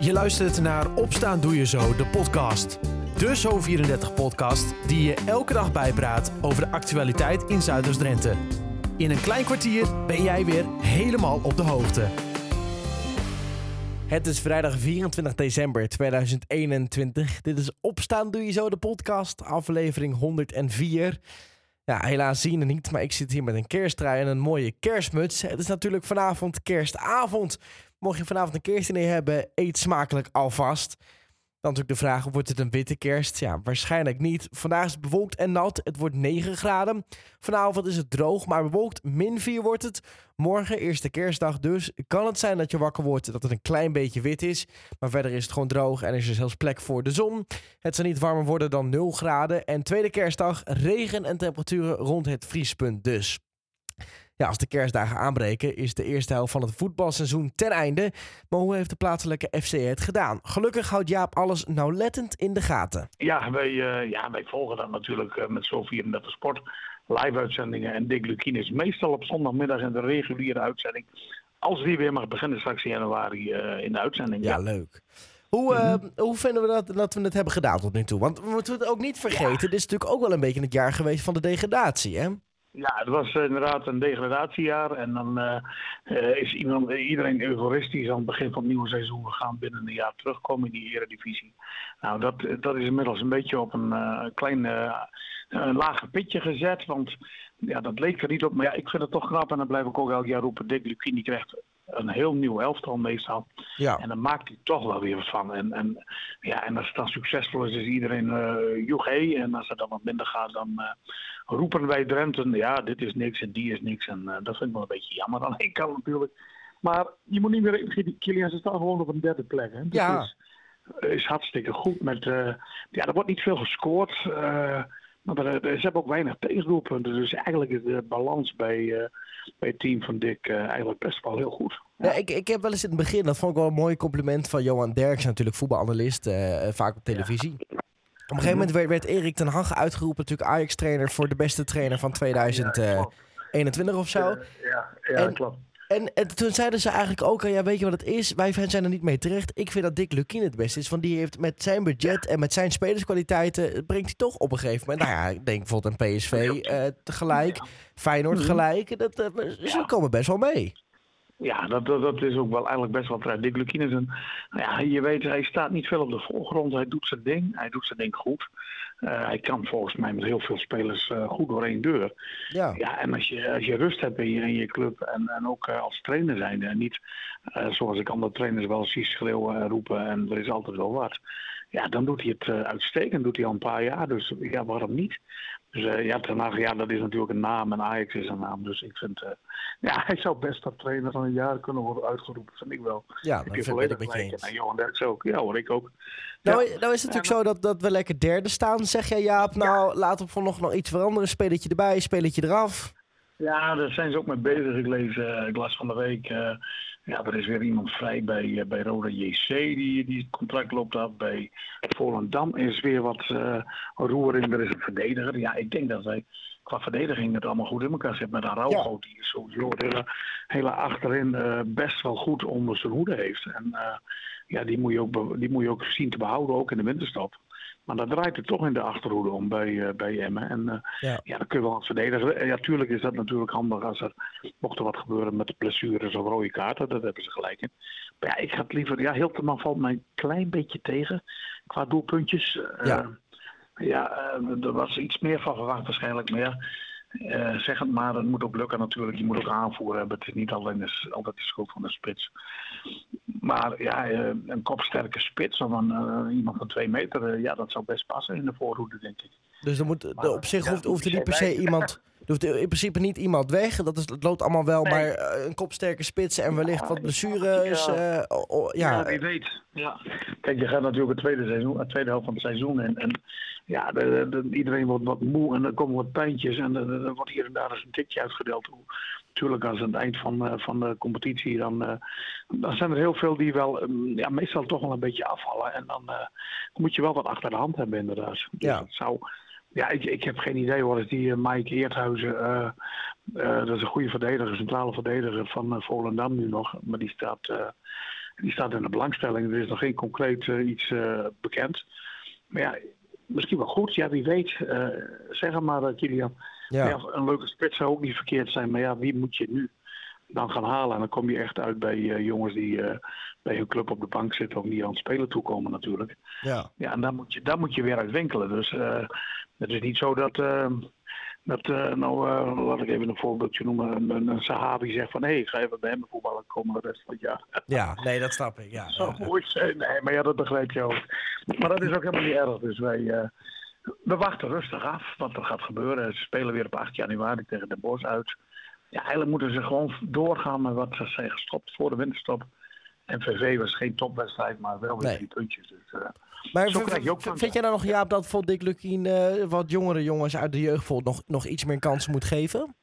Je luistert naar Opstaan Doe Je Zo, de podcast. De Zo34-podcast die je elke dag bijpraat over de actualiteit in Zuiders-Drenthe. In een klein kwartier ben jij weer helemaal op de hoogte. Het is vrijdag 24 december 2021. Dit is Opstaan Doe Je Zo, de podcast, aflevering 104. Ja, helaas zien je niet, maar ik zit hier met een kersttrui en een mooie kerstmuts. Het is natuurlijk vanavond kerstavond. Mocht je vanavond een kerstdiner hebben, eet smakelijk alvast. Dan natuurlijk de vraag, wordt het een witte kerst? Ja, waarschijnlijk niet. Vandaag is het bewolkt en nat. Het wordt 9 graden. Vanavond is het droog, maar bewolkt. Min 4 wordt het. Morgen, eerste kerstdag dus. Kan het zijn dat je wakker wordt dat het een klein beetje wit is. Maar verder is het gewoon droog en is er zelfs plek voor de zon. Het zal niet warmer worden dan 0 graden. En tweede kerstdag, regen en temperaturen rond het vriespunt dus. Ja, als de kerstdagen aanbreken, is de eerste helft van het voetbalseizoen ten einde. Maar hoe heeft de plaatselijke FC het gedaan? Gelukkig houdt Jaap alles nauwlettend in de gaten. Ja, wij, uh, ja, wij volgen dat natuurlijk uh, met Zo34 Sport. Live-uitzendingen en Dick Lukien is meestal op zondagmiddag in de reguliere uitzending. Als die weer mag beginnen straks in januari uh, in de uitzending. Ja, ja. leuk. Hoe, uh, mm -hmm. hoe vinden we dat, dat we het hebben gedaan tot nu toe? Want we moeten het ook niet vergeten. Ja. Dit is natuurlijk ook wel een beetje het jaar geweest van de degradatie, hè? Ja, het was inderdaad een degradatiejaar. En dan uh, uh, is iemand, iedereen euforistisch aan het begin van het nieuwe seizoen. We gaan binnen een jaar terugkomen in die eredivisie. Nou, dat, dat is inmiddels een beetje op een uh, klein lager pitje gezet. Want ja, dat leek er niet op. Maar ja, ik vind het toch knap. En dan blijf ik ook elk jaar roepen. Dick Lucchini krijgt een heel nieuw elftal meestal. Ja. En dan maakt hij toch wel weer wat van. En, en, ja, en als het dan succesvol is, is iedereen uh, joegé. En als het dan wat minder gaat, dan uh, roepen wij Drenthe... ja, dit is niks en die is niks. En uh, dat vind ik wel een beetje jammer aan één kant natuurlijk. Maar je moet niet meer... Kilian ze staan gewoon op een derde plek. Hè? Dat ja. is, is hartstikke goed. Met, ja, er wordt niet veel gescoord. Maar er, ze hebben ook weinig tegendoelpunten. Dus eigenlijk is de balans bij, uh, bij het team van Dick uh, eigenlijk best wel heel goed. Ja. Ja, ik, ik heb wel eens in het begin, dat vond ik wel een mooi compliment van Johan Derks, natuurlijk voetbalanalist, uh, vaak op televisie. Ja. Op een gegeven moment werd, werd Erik ten Hag uitgeroepen, natuurlijk Ajax-trainer voor de beste trainer van 2021 of zo. Ja, ja en, klopt. En, en, toen zeiden ze eigenlijk ook, ja weet je wat het is? Wij zijn er niet mee terecht. Ik vind dat Dick Lukien het beste is. Want die heeft met zijn budget en met zijn spelerskwaliteiten... brengt hij toch op een gegeven moment... Nou ja, ik denk bijvoorbeeld een PSV uh, tegelijk. Ja. Feyenoord gelijk. Dat, uh, ze komen best wel mee. Ja, dat, dat, dat, is ook wel eigenlijk best wel terecht. Dick Lukien is een... Nou ja, je weet, hij staat niet veel op de voorgrond. Hij doet zijn ding. Hij doet zijn ding goed. Uh, hij kan volgens mij met heel veel spelers uh, goed door één deur. Ja. ja en als je, als je rust hebt in je, in je club en, en ook uh, als trainer zijn. En niet zoals ik andere trainers wel zie schreeuwen en roepen en er is altijd wel wat. Ja, dan doet hij het uitstekend. Doet hij al een paar jaar. Dus ja, waarom niet? Dus uh, ja, Ten ja, dat is natuurlijk een naam en Ajax is een naam. Dus ik vind, uh, ja, hij zou best dat trainer van een jaar kunnen worden uitgeroepen, vind ik wel. Ja, dat vind ik met je eens. En Johan Derks ook, ja hoor, ik ook. Nou, ja. nou is het natuurlijk zo dat, dat we lekker derde staan, zeg jij Jaap. Nou, ja. laten we voor nog, nog iets veranderen. Spelletje erbij, spelletje eraf. Ja, daar zijn ze ook mee bezig. Ik lees, uh, ik las van de week... Ja, er is weer iemand vrij bij, uh, bij Roda JC die, die het contract loopt af. Bij Volendam is weer wat uh, roering. Er is een verdediger. Ja, ik denk dat wij qua verdediging het allemaal goed in elkaar zit. Met Araujo, ja. die sowieso het hele, hele achterin uh, best wel goed onder zijn hoede heeft. En ja, die moet, je ook, die moet je ook zien te behouden, ook in de winterstop. Maar dat draait het toch in de achterhoede om bij, uh, bij Emmen. En uh, ja. ja. dan kun je wel wat verdedigen. Ja, tuurlijk is dat natuurlijk handig als er mocht er wat gebeuren met de blessures of rode kaarten. Dat hebben ze gelijk in. Maar ja, ik had liever... Ja, Hilterman valt mij een klein beetje tegen qua doelpuntjes. Ja, uh, ja er was iets meer van verwacht waarschijnlijk. Maar ja, uh, zeg het maar, het moet ook lukken natuurlijk. Je moet ook aanvoeren hebben. Het is niet alleen de, altijd de schuld van de spits. Maar ja, uh, een kopsterke spits of een, uh, iemand van twee meter, ja, dat zou best passen in de voorhoede, denk ik. Dus er moet, maar, op zich ja, hoeft, hoeft er niet per se iemand... Er hoeft in principe niet iemand weg. Dat is, het loopt allemaal wel, nee. maar een kopsterke spits en wellicht ja, wat blessures. Ja. Oh, oh, ja. wie weet. Ja. Kijk, je gaat natuurlijk het tweede, seizoen, het tweede helft van het seizoen in. En ja, de, de, iedereen wordt wat moe en er komen wat pijntjes en er, wordt hier en daar eens een tikje uitgedeeld. Natuurlijk, als aan het eind van, uh, van de competitie, dan, uh, dan zijn er heel veel die wel, um, ja, meestal toch wel een beetje afvallen. En dan uh, moet je wel wat achter de hand hebben, inderdaad. Dus ja. dat zou, ja, ik, ik heb geen idee hoor. Is die Mike Eerthuizen, dat is een goede verdediger, centrale verdediger van Volendam nu nog. Maar die staat Die staat in de belangstelling. Er is nog geen concreet iets bekend. Maar ja, misschien wel goed. Ja, wie weet. zeg maar, Kilian. Ja. ja. een leuke spits zou ook niet verkeerd zijn. Maar ja, wie moet je nu dan gaan halen? En dan kom je echt uit bij jongens die bij hun club op de bank zitten. Of niet aan het spelen toekomen natuurlijk. Ja, ja en daar moet je, daar moet je weer uit winkelen. Dus het is niet zo dat dat, uh, nou, uh, laat ik even een voorbeeldje noemen. Een, een Sahabi zegt van, hé, hey, ik ga even bij hem voetballen komen de rest van het jaar. Ja, nee, dat snap ik, ja. Zo mooi zijn. Nee, maar ja, dat begrijp je ook. Maar dat is ook helemaal niet erg. Dus wij, uh, we wachten rustig af wat er gaat gebeuren. Ze spelen weer op 8 januari tegen de Bos uit. Ja, eigenlijk moeten ze gewoon doorgaan met wat ze zijn gestopt voor de winterstop. En VV was geen topwedstrijd, maar wel weer nee. die puntjes. Dus, maar vind jij dan nog, Jaap, dat voor Dick Lukien uh, wat jongere jongens uit de jeugd nog, nog iets meer kansen moet geven?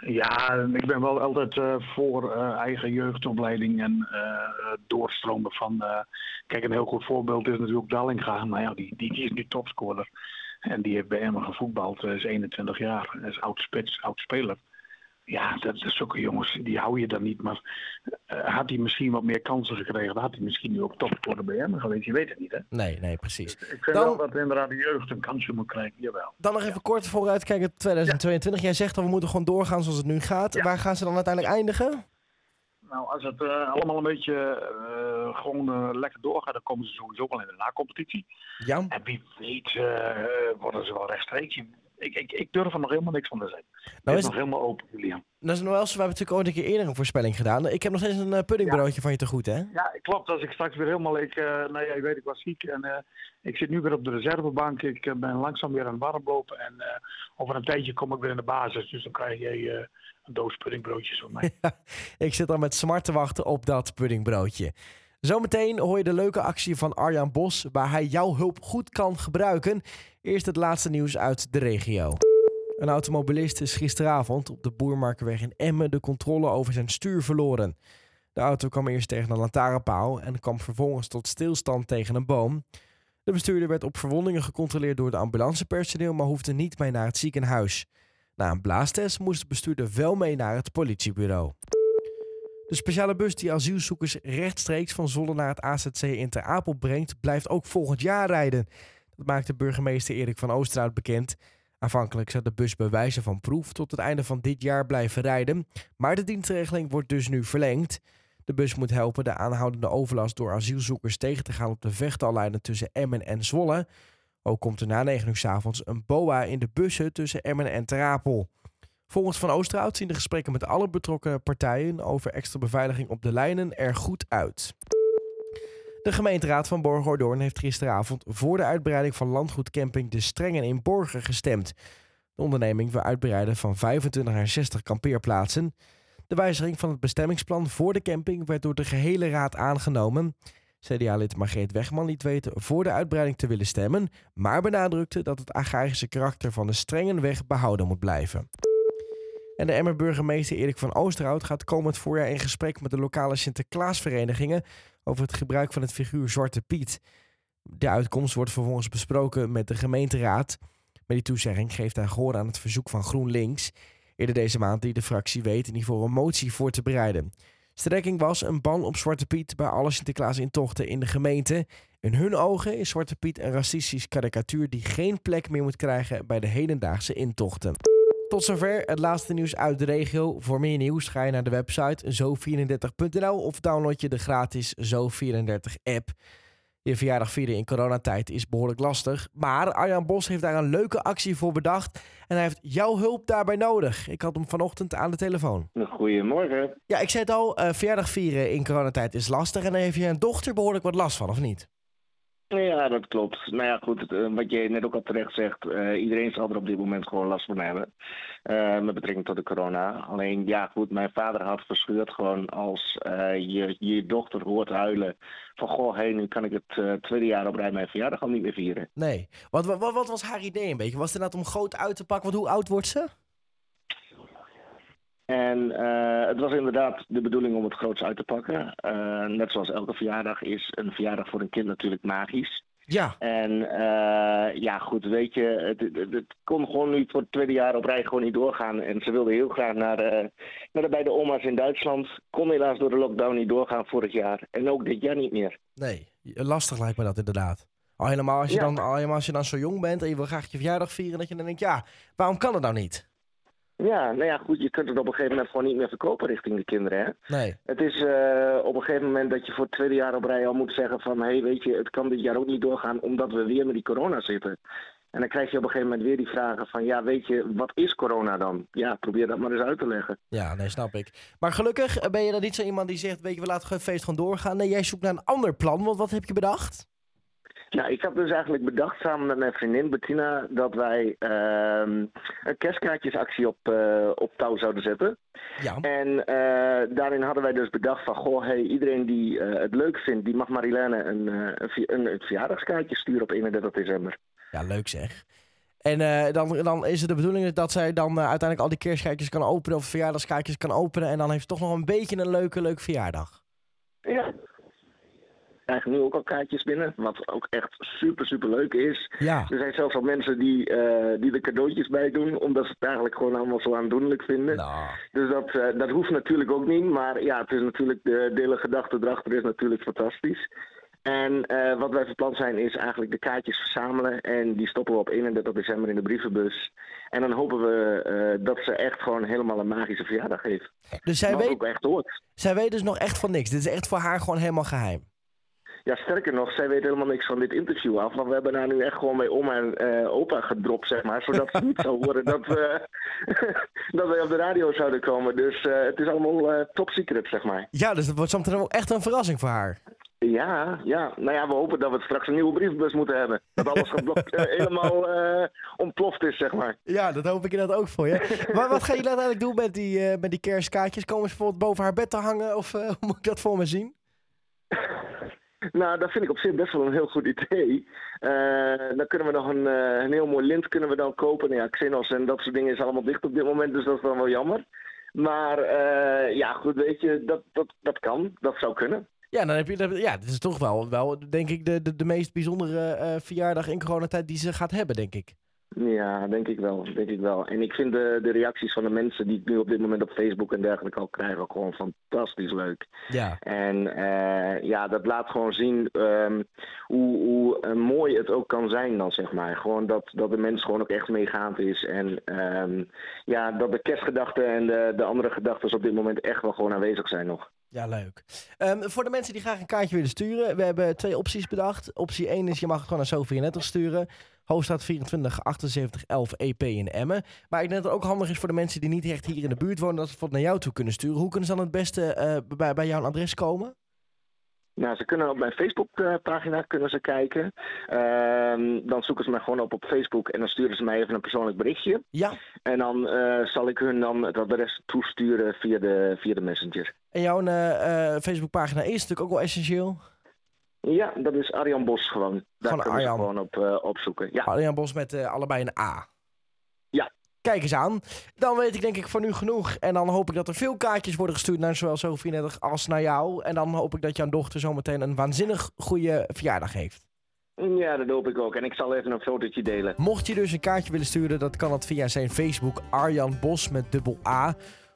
Ja, ik ben wel altijd uh, voor uh, eigen jeugdopleiding en doorstromen van. kijk, een heel goed voorbeeld is natuurlijk Dallinga. Nou ja, die, die, die is nu topscorer. En die heeft bij Emmen gevoetbald, is 21 jaar. Is oud spits, oud speler. Ja, dat, is zulke jongens, die hou je dan niet. Maar uh, had hij misschien wat meer kansen gekregen, dan had hij misschien nu ook top worden bij hem geweest. Je weet het niet, hè? Nee, nee, precies. Dus ik vind dan, wel dat inderdaad de jeugd een kansje moet krijgen, jawel. Dan nog even kort vooruitkijken, 2022. Jij zegt dat we moeten gewoon doorgaan zoals het nu gaat. Waar gaan ze dan uiteindelijk eindigen? Nou, als het uh, allemaal een beetje uh, gewoon lekker doorgaat, dan komen ze sowieso wel in de na-competitie. Ja. En wie weet worden ze wel rechtstreeks ik, ik, ik durf er nog helemaal niks van te zeggen. Nou is nog helemaal open, Julian. Dat is nog wel zo. We hebben natuurlijk ooit een keer eerder een voorspelling gedaan. Ik heb nog steeds een uh, puddingbroodje van je te goed, hè? Ja, klopt. Als ik straks weer helemaal... Ik, uh, nou ja, je weet, ik was ziek en uh, ik zit nu weer op de reservebank. Ik ben langzaam weer aan het warmlopen. En over een tijdje kom ik weer in de basis. Dus dan krijg je een doos puddingbroodjes van mij. ik zit dan met smart te wachten op dat puddingbroodje. Zometeen hoor je de leuke actie van Arjan Bos, waar hij jouw hulp goed kan gebruiken. Eerst het laatste nieuws uit de regio. Een automobilist is gisteravond op de Boermarkenweg in Emmen de controle over zijn stuur verloren. De auto kwam eerst tegen een lantaarnpaal en kwam vervolgens tot stilstand tegen een boom. De bestuurder werd op verwondingen gecontroleerd door de ambulancepersoneel, maar hoefde niet mee naar het ziekenhuis. Na een blaastest moest de bestuurder wel mee naar het politiebureau. De speciale bus die asielzoekers rechtstreeks van Zolle naar het AZC in Ter Apel brengt, blijft ook volgend jaar rijden. Dat maakte burgemeester Erik van Oosterhout bekend. Aanvankelijk zou de bus bij wijze van proef tot het einde van dit jaar blijven rijden, maar de dienstregeling wordt dus nu verlengd. De bus moet helpen de aanhoudende overlast door asielzoekers tegen te gaan op de vechtallijnen tussen Emmen en Zwolle. Ook komt er na 9 uur s avonds een BOA in de bussen tussen Emmen en Ter Apel. Volgens Van Oosterhout zien de gesprekken met alle betrokken partijen over extra beveiliging op de lijnen er goed uit. De gemeenteraad van Borgordoorn heeft gisteravond voor de uitbreiding van landgoedcamping De Strengen in Borgen gestemd. De onderneming wil uitbreiden van 25 naar 60 kampeerplaatsen. De wijziging van het bestemmingsplan voor de camping werd door de gehele raad aangenomen. CDA-lid Margreet Wegman liet weten voor de uitbreiding te willen stemmen, maar benadrukte dat het agrarische karakter van de Strengenweg behouden moet blijven. En de Emmer-burgemeester Erik van Oosterhout gaat komend voorjaar in gesprek met de lokale Sinterklaasverenigingen over het gebruik van het figuur Zwarte Piet. De uitkomst wordt vervolgens besproken met de gemeenteraad. Met die toezegging geeft hij gehoor aan het verzoek van GroenLinks. Eerder deze maand die de fractie weet in geval een motie voor te bereiden. Strekking was een ban op Zwarte Piet bij alle Sinterklaas-intochten in de gemeente. In hun ogen is Zwarte Piet een racistisch karikatuur die geen plek meer moet krijgen bij de hedendaagse intochten. Tot zover het laatste nieuws uit de regio. Voor meer nieuws ga je naar de website zo34.nl of download je de gratis Zo34-app. Je verjaardag vieren in coronatijd is behoorlijk lastig. Maar Arjan Bos heeft daar een leuke actie voor bedacht. En hij heeft jouw hulp daarbij nodig. Ik had hem vanochtend aan de telefoon. Goedemorgen. Ja, ik zei het al, uh, verjaardag vieren in coronatijd is lastig. En dan heeft je een dochter behoorlijk wat last van, of niet? Ja, dat klopt. Nou ja, goed, eh, wat je net ook al terecht zegt, uh, iedereen zal er op dit moment gewoon last van hebben. Uh, met betrekking tot de corona. Alleen, ja goed, mijn vader had verscheurd gewoon als je je dochter hoort huilen van goh, hé, nu kan ik het tweede jaar op rij mijn verjaardag al niet meer vieren. Nee. Wat, wat, wat was haar idee een beetje? Was het inderdaad om groot uit te pakken? Want hoe oud wordt ze? En uh, het was inderdaad de bedoeling om het groots uit te pakken. Uh, net zoals elke verjaardag is een verjaardag voor een kind natuurlijk magisch. Ja. En eh, ja, goed, weet je, het, het, het kon gewoon nu voor het tweede jaar op rij gewoon niet doorgaan. En ze wilden heel graag naar, eh, naar de beide oma's in Duitsland. Kon helaas door de lockdown niet doorgaan vorig jaar. En ook dit jaar niet meer. Nee, lastig lijkt me dat inderdaad. Al helemaal als je, Ja. dan, al helemaal als je dan zo jong bent en je wil graag je verjaardag vieren, dat je dan denkt, ja, waarom kan het nou niet? Ja, nou ja, goed, je kunt het op een gegeven moment gewoon niet meer verkopen richting de kinderen, hè. Nee. Het is eh, op een gegeven moment dat je voor het tweede jaar op rij al moet zeggen van... hé, hey, weet je, het kan dit jaar ook niet doorgaan omdat we weer met die corona zitten. En dan krijg je op een gegeven moment weer die vragen van... ja, weet je, wat is corona dan? Ja, probeer dat maar eens uit te leggen. Ja, nee, snap ik. Maar gelukkig eh, ben je dan niet zo iemand die zegt, weet je, we laten het feest gewoon doorgaan. Nee, jij zoekt naar een ander plan, want wat heb je bedacht? Nou, ik heb dus eigenlijk bedacht samen met mijn vriendin Bettina... dat wij ehm, een kerstkaartjesactie op, eh, op touw zouden zetten. Ja. En eh, daarin hadden wij dus bedacht van... goh, hey, iedereen die eh, het leuk vindt... die mag Marilene een, een, een, een verjaardagskaartje sturen op 31 december. Ja, leuk zeg. En dan, dan is het de bedoeling dat zij dan uiteindelijk al die kerstkaartjes kan openen of verjaardagskaartjes kan openen. En dan heeft ze toch nog een beetje een leuke, leuke verjaardag. Ja. Krijgen nu ook al kaartjes binnen, wat ook echt super, super leuk is. Ja. Er zijn zelfs al mensen die, eh, die er cadeautjes bij doen, omdat ze het eigenlijk gewoon allemaal zo aandoenlijk vinden. Nou, Dus dat, eh, dat hoeft natuurlijk ook niet, maar ja, het is natuurlijk, de, de hele gedachte erachter is natuurlijk fantastisch. En eh, wat wij van plan zijn is eigenlijk de kaartjes verzamelen en die stoppen we op 31 december in de brievenbus. En dan hopen we dat ze echt gewoon helemaal een magische verjaardag heeft. dus zij weet, ook echt hoort. zij weet dus nog echt van niks. Dit is echt voor haar gewoon helemaal geheim. Ja, sterker nog, zij weet helemaal niks van dit interview af. Want we hebben haar nu echt gewoon bij oma en eh, opa gedropt, zeg maar. Zodat ze niet zou horen dat, we dat wij op de radio zouden komen. Dus eh, het is allemaal eh, top secret, zeg maar. Ja, dus dat wordt zometeen ook echt een verrassing voor haar. Ja, ja. Nou ja, we hopen dat we straks een nieuwe brievenbus moeten hebben. Dat alles geblokt, helemaal ontploft is, zeg maar. Ja, dat hoop ik inderdaad ook voor je. maar wat ga je uiteindelijk doen met die, met die kerstkaartjes? Komen ze bijvoorbeeld boven haar bed te hangen? Of hoe moet ik dat voor me zien? Nou, dat vind ik op zich best wel een heel goed idee. Eh, dan kunnen we nog een, eh, een heel mooi lint kunnen we dan kopen. Nou ja, Xenos en dat soort dingen is allemaal dicht op dit moment, dus dat is dan wel jammer. Maar eh, ja, goed, weet je, dat, dat, dat kan. Dat zou kunnen. Ja, dan heb je, ja, dit is toch wel, wel denk ik, de, de, de meest bijzondere verjaardag in coronatijd die ze gaat hebben, denk ik. Ja, denk ik wel, denk ik wel. En ik vind de, de reacties van de mensen die ik nu op dit moment op Facebook en dergelijke al krijg ook gewoon fantastisch leuk. Ja. En eh, ja, dat laat gewoon zien ehm, hoe, hoe eh, mooi het ook kan zijn dan, zeg maar. Gewoon dat, dat de mens gewoon ook echt meegaand is. En ehm, ja, dat de kerstgedachten en de, de andere gedachten op dit moment echt wel gewoon aanwezig zijn nog. Ja, leuk. Ehm, voor de mensen die graag een kaartje willen sturen, we hebben twee opties bedacht. Optie 1 is, je mag het gewoon naar Sofie Netter sturen. Hoofdstraat 24 78 11 EP in Emmen. Maar ik denk dat het ook handig is voor de mensen die niet echt hier in de buurt wonen, dat ze het naar jou toe kunnen sturen. Hoe kunnen ze dan het beste eh, bij, bij jouw adres komen? Nou, ze kunnen op mijn Facebookpagina kunnen ze kijken. Ehm, dan zoeken ze mij gewoon op op Facebook en dan sturen ze mij even een persoonlijk berichtje. Ja. En dan eh, zal ik hun dan het adres toesturen via de, via de messenger. En jouw eh, Facebookpagina is natuurlijk ook wel essentieel. Ja, dat is Arjan Bos gewoon. Daar Gewoon kunnen Arjan. ze gewoon op opzoeken. Ja. Adriaan Bos met allebei een A. Kijk eens aan. Dan weet ik denk ik voor nu genoeg. En dan hoop ik dat er veel kaartjes worden gestuurd naar zowel Sofie Netter als naar jou. En dan hoop ik dat jouw dochter zometeen een waanzinnig goede verjaardag heeft. ja, dat hoop ik ook. En ik zal even een fotootje delen. Mocht je dus een kaartje willen sturen, dat kan dat via zijn Facebook Arjan Bos met dubbel A.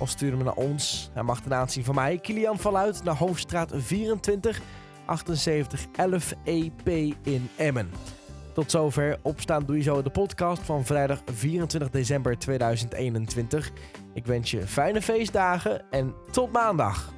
Of stuur hem naar ons. Hij mag de naam zien van mij. Kilian Valuit naar Hoofdstraat 24 78 11 EP in Emmen. Tot zover Opstaan Doe Je Zo, de podcast van vrijdag 24 december 2021. Ik wens je fijne feestdagen en tot maandag.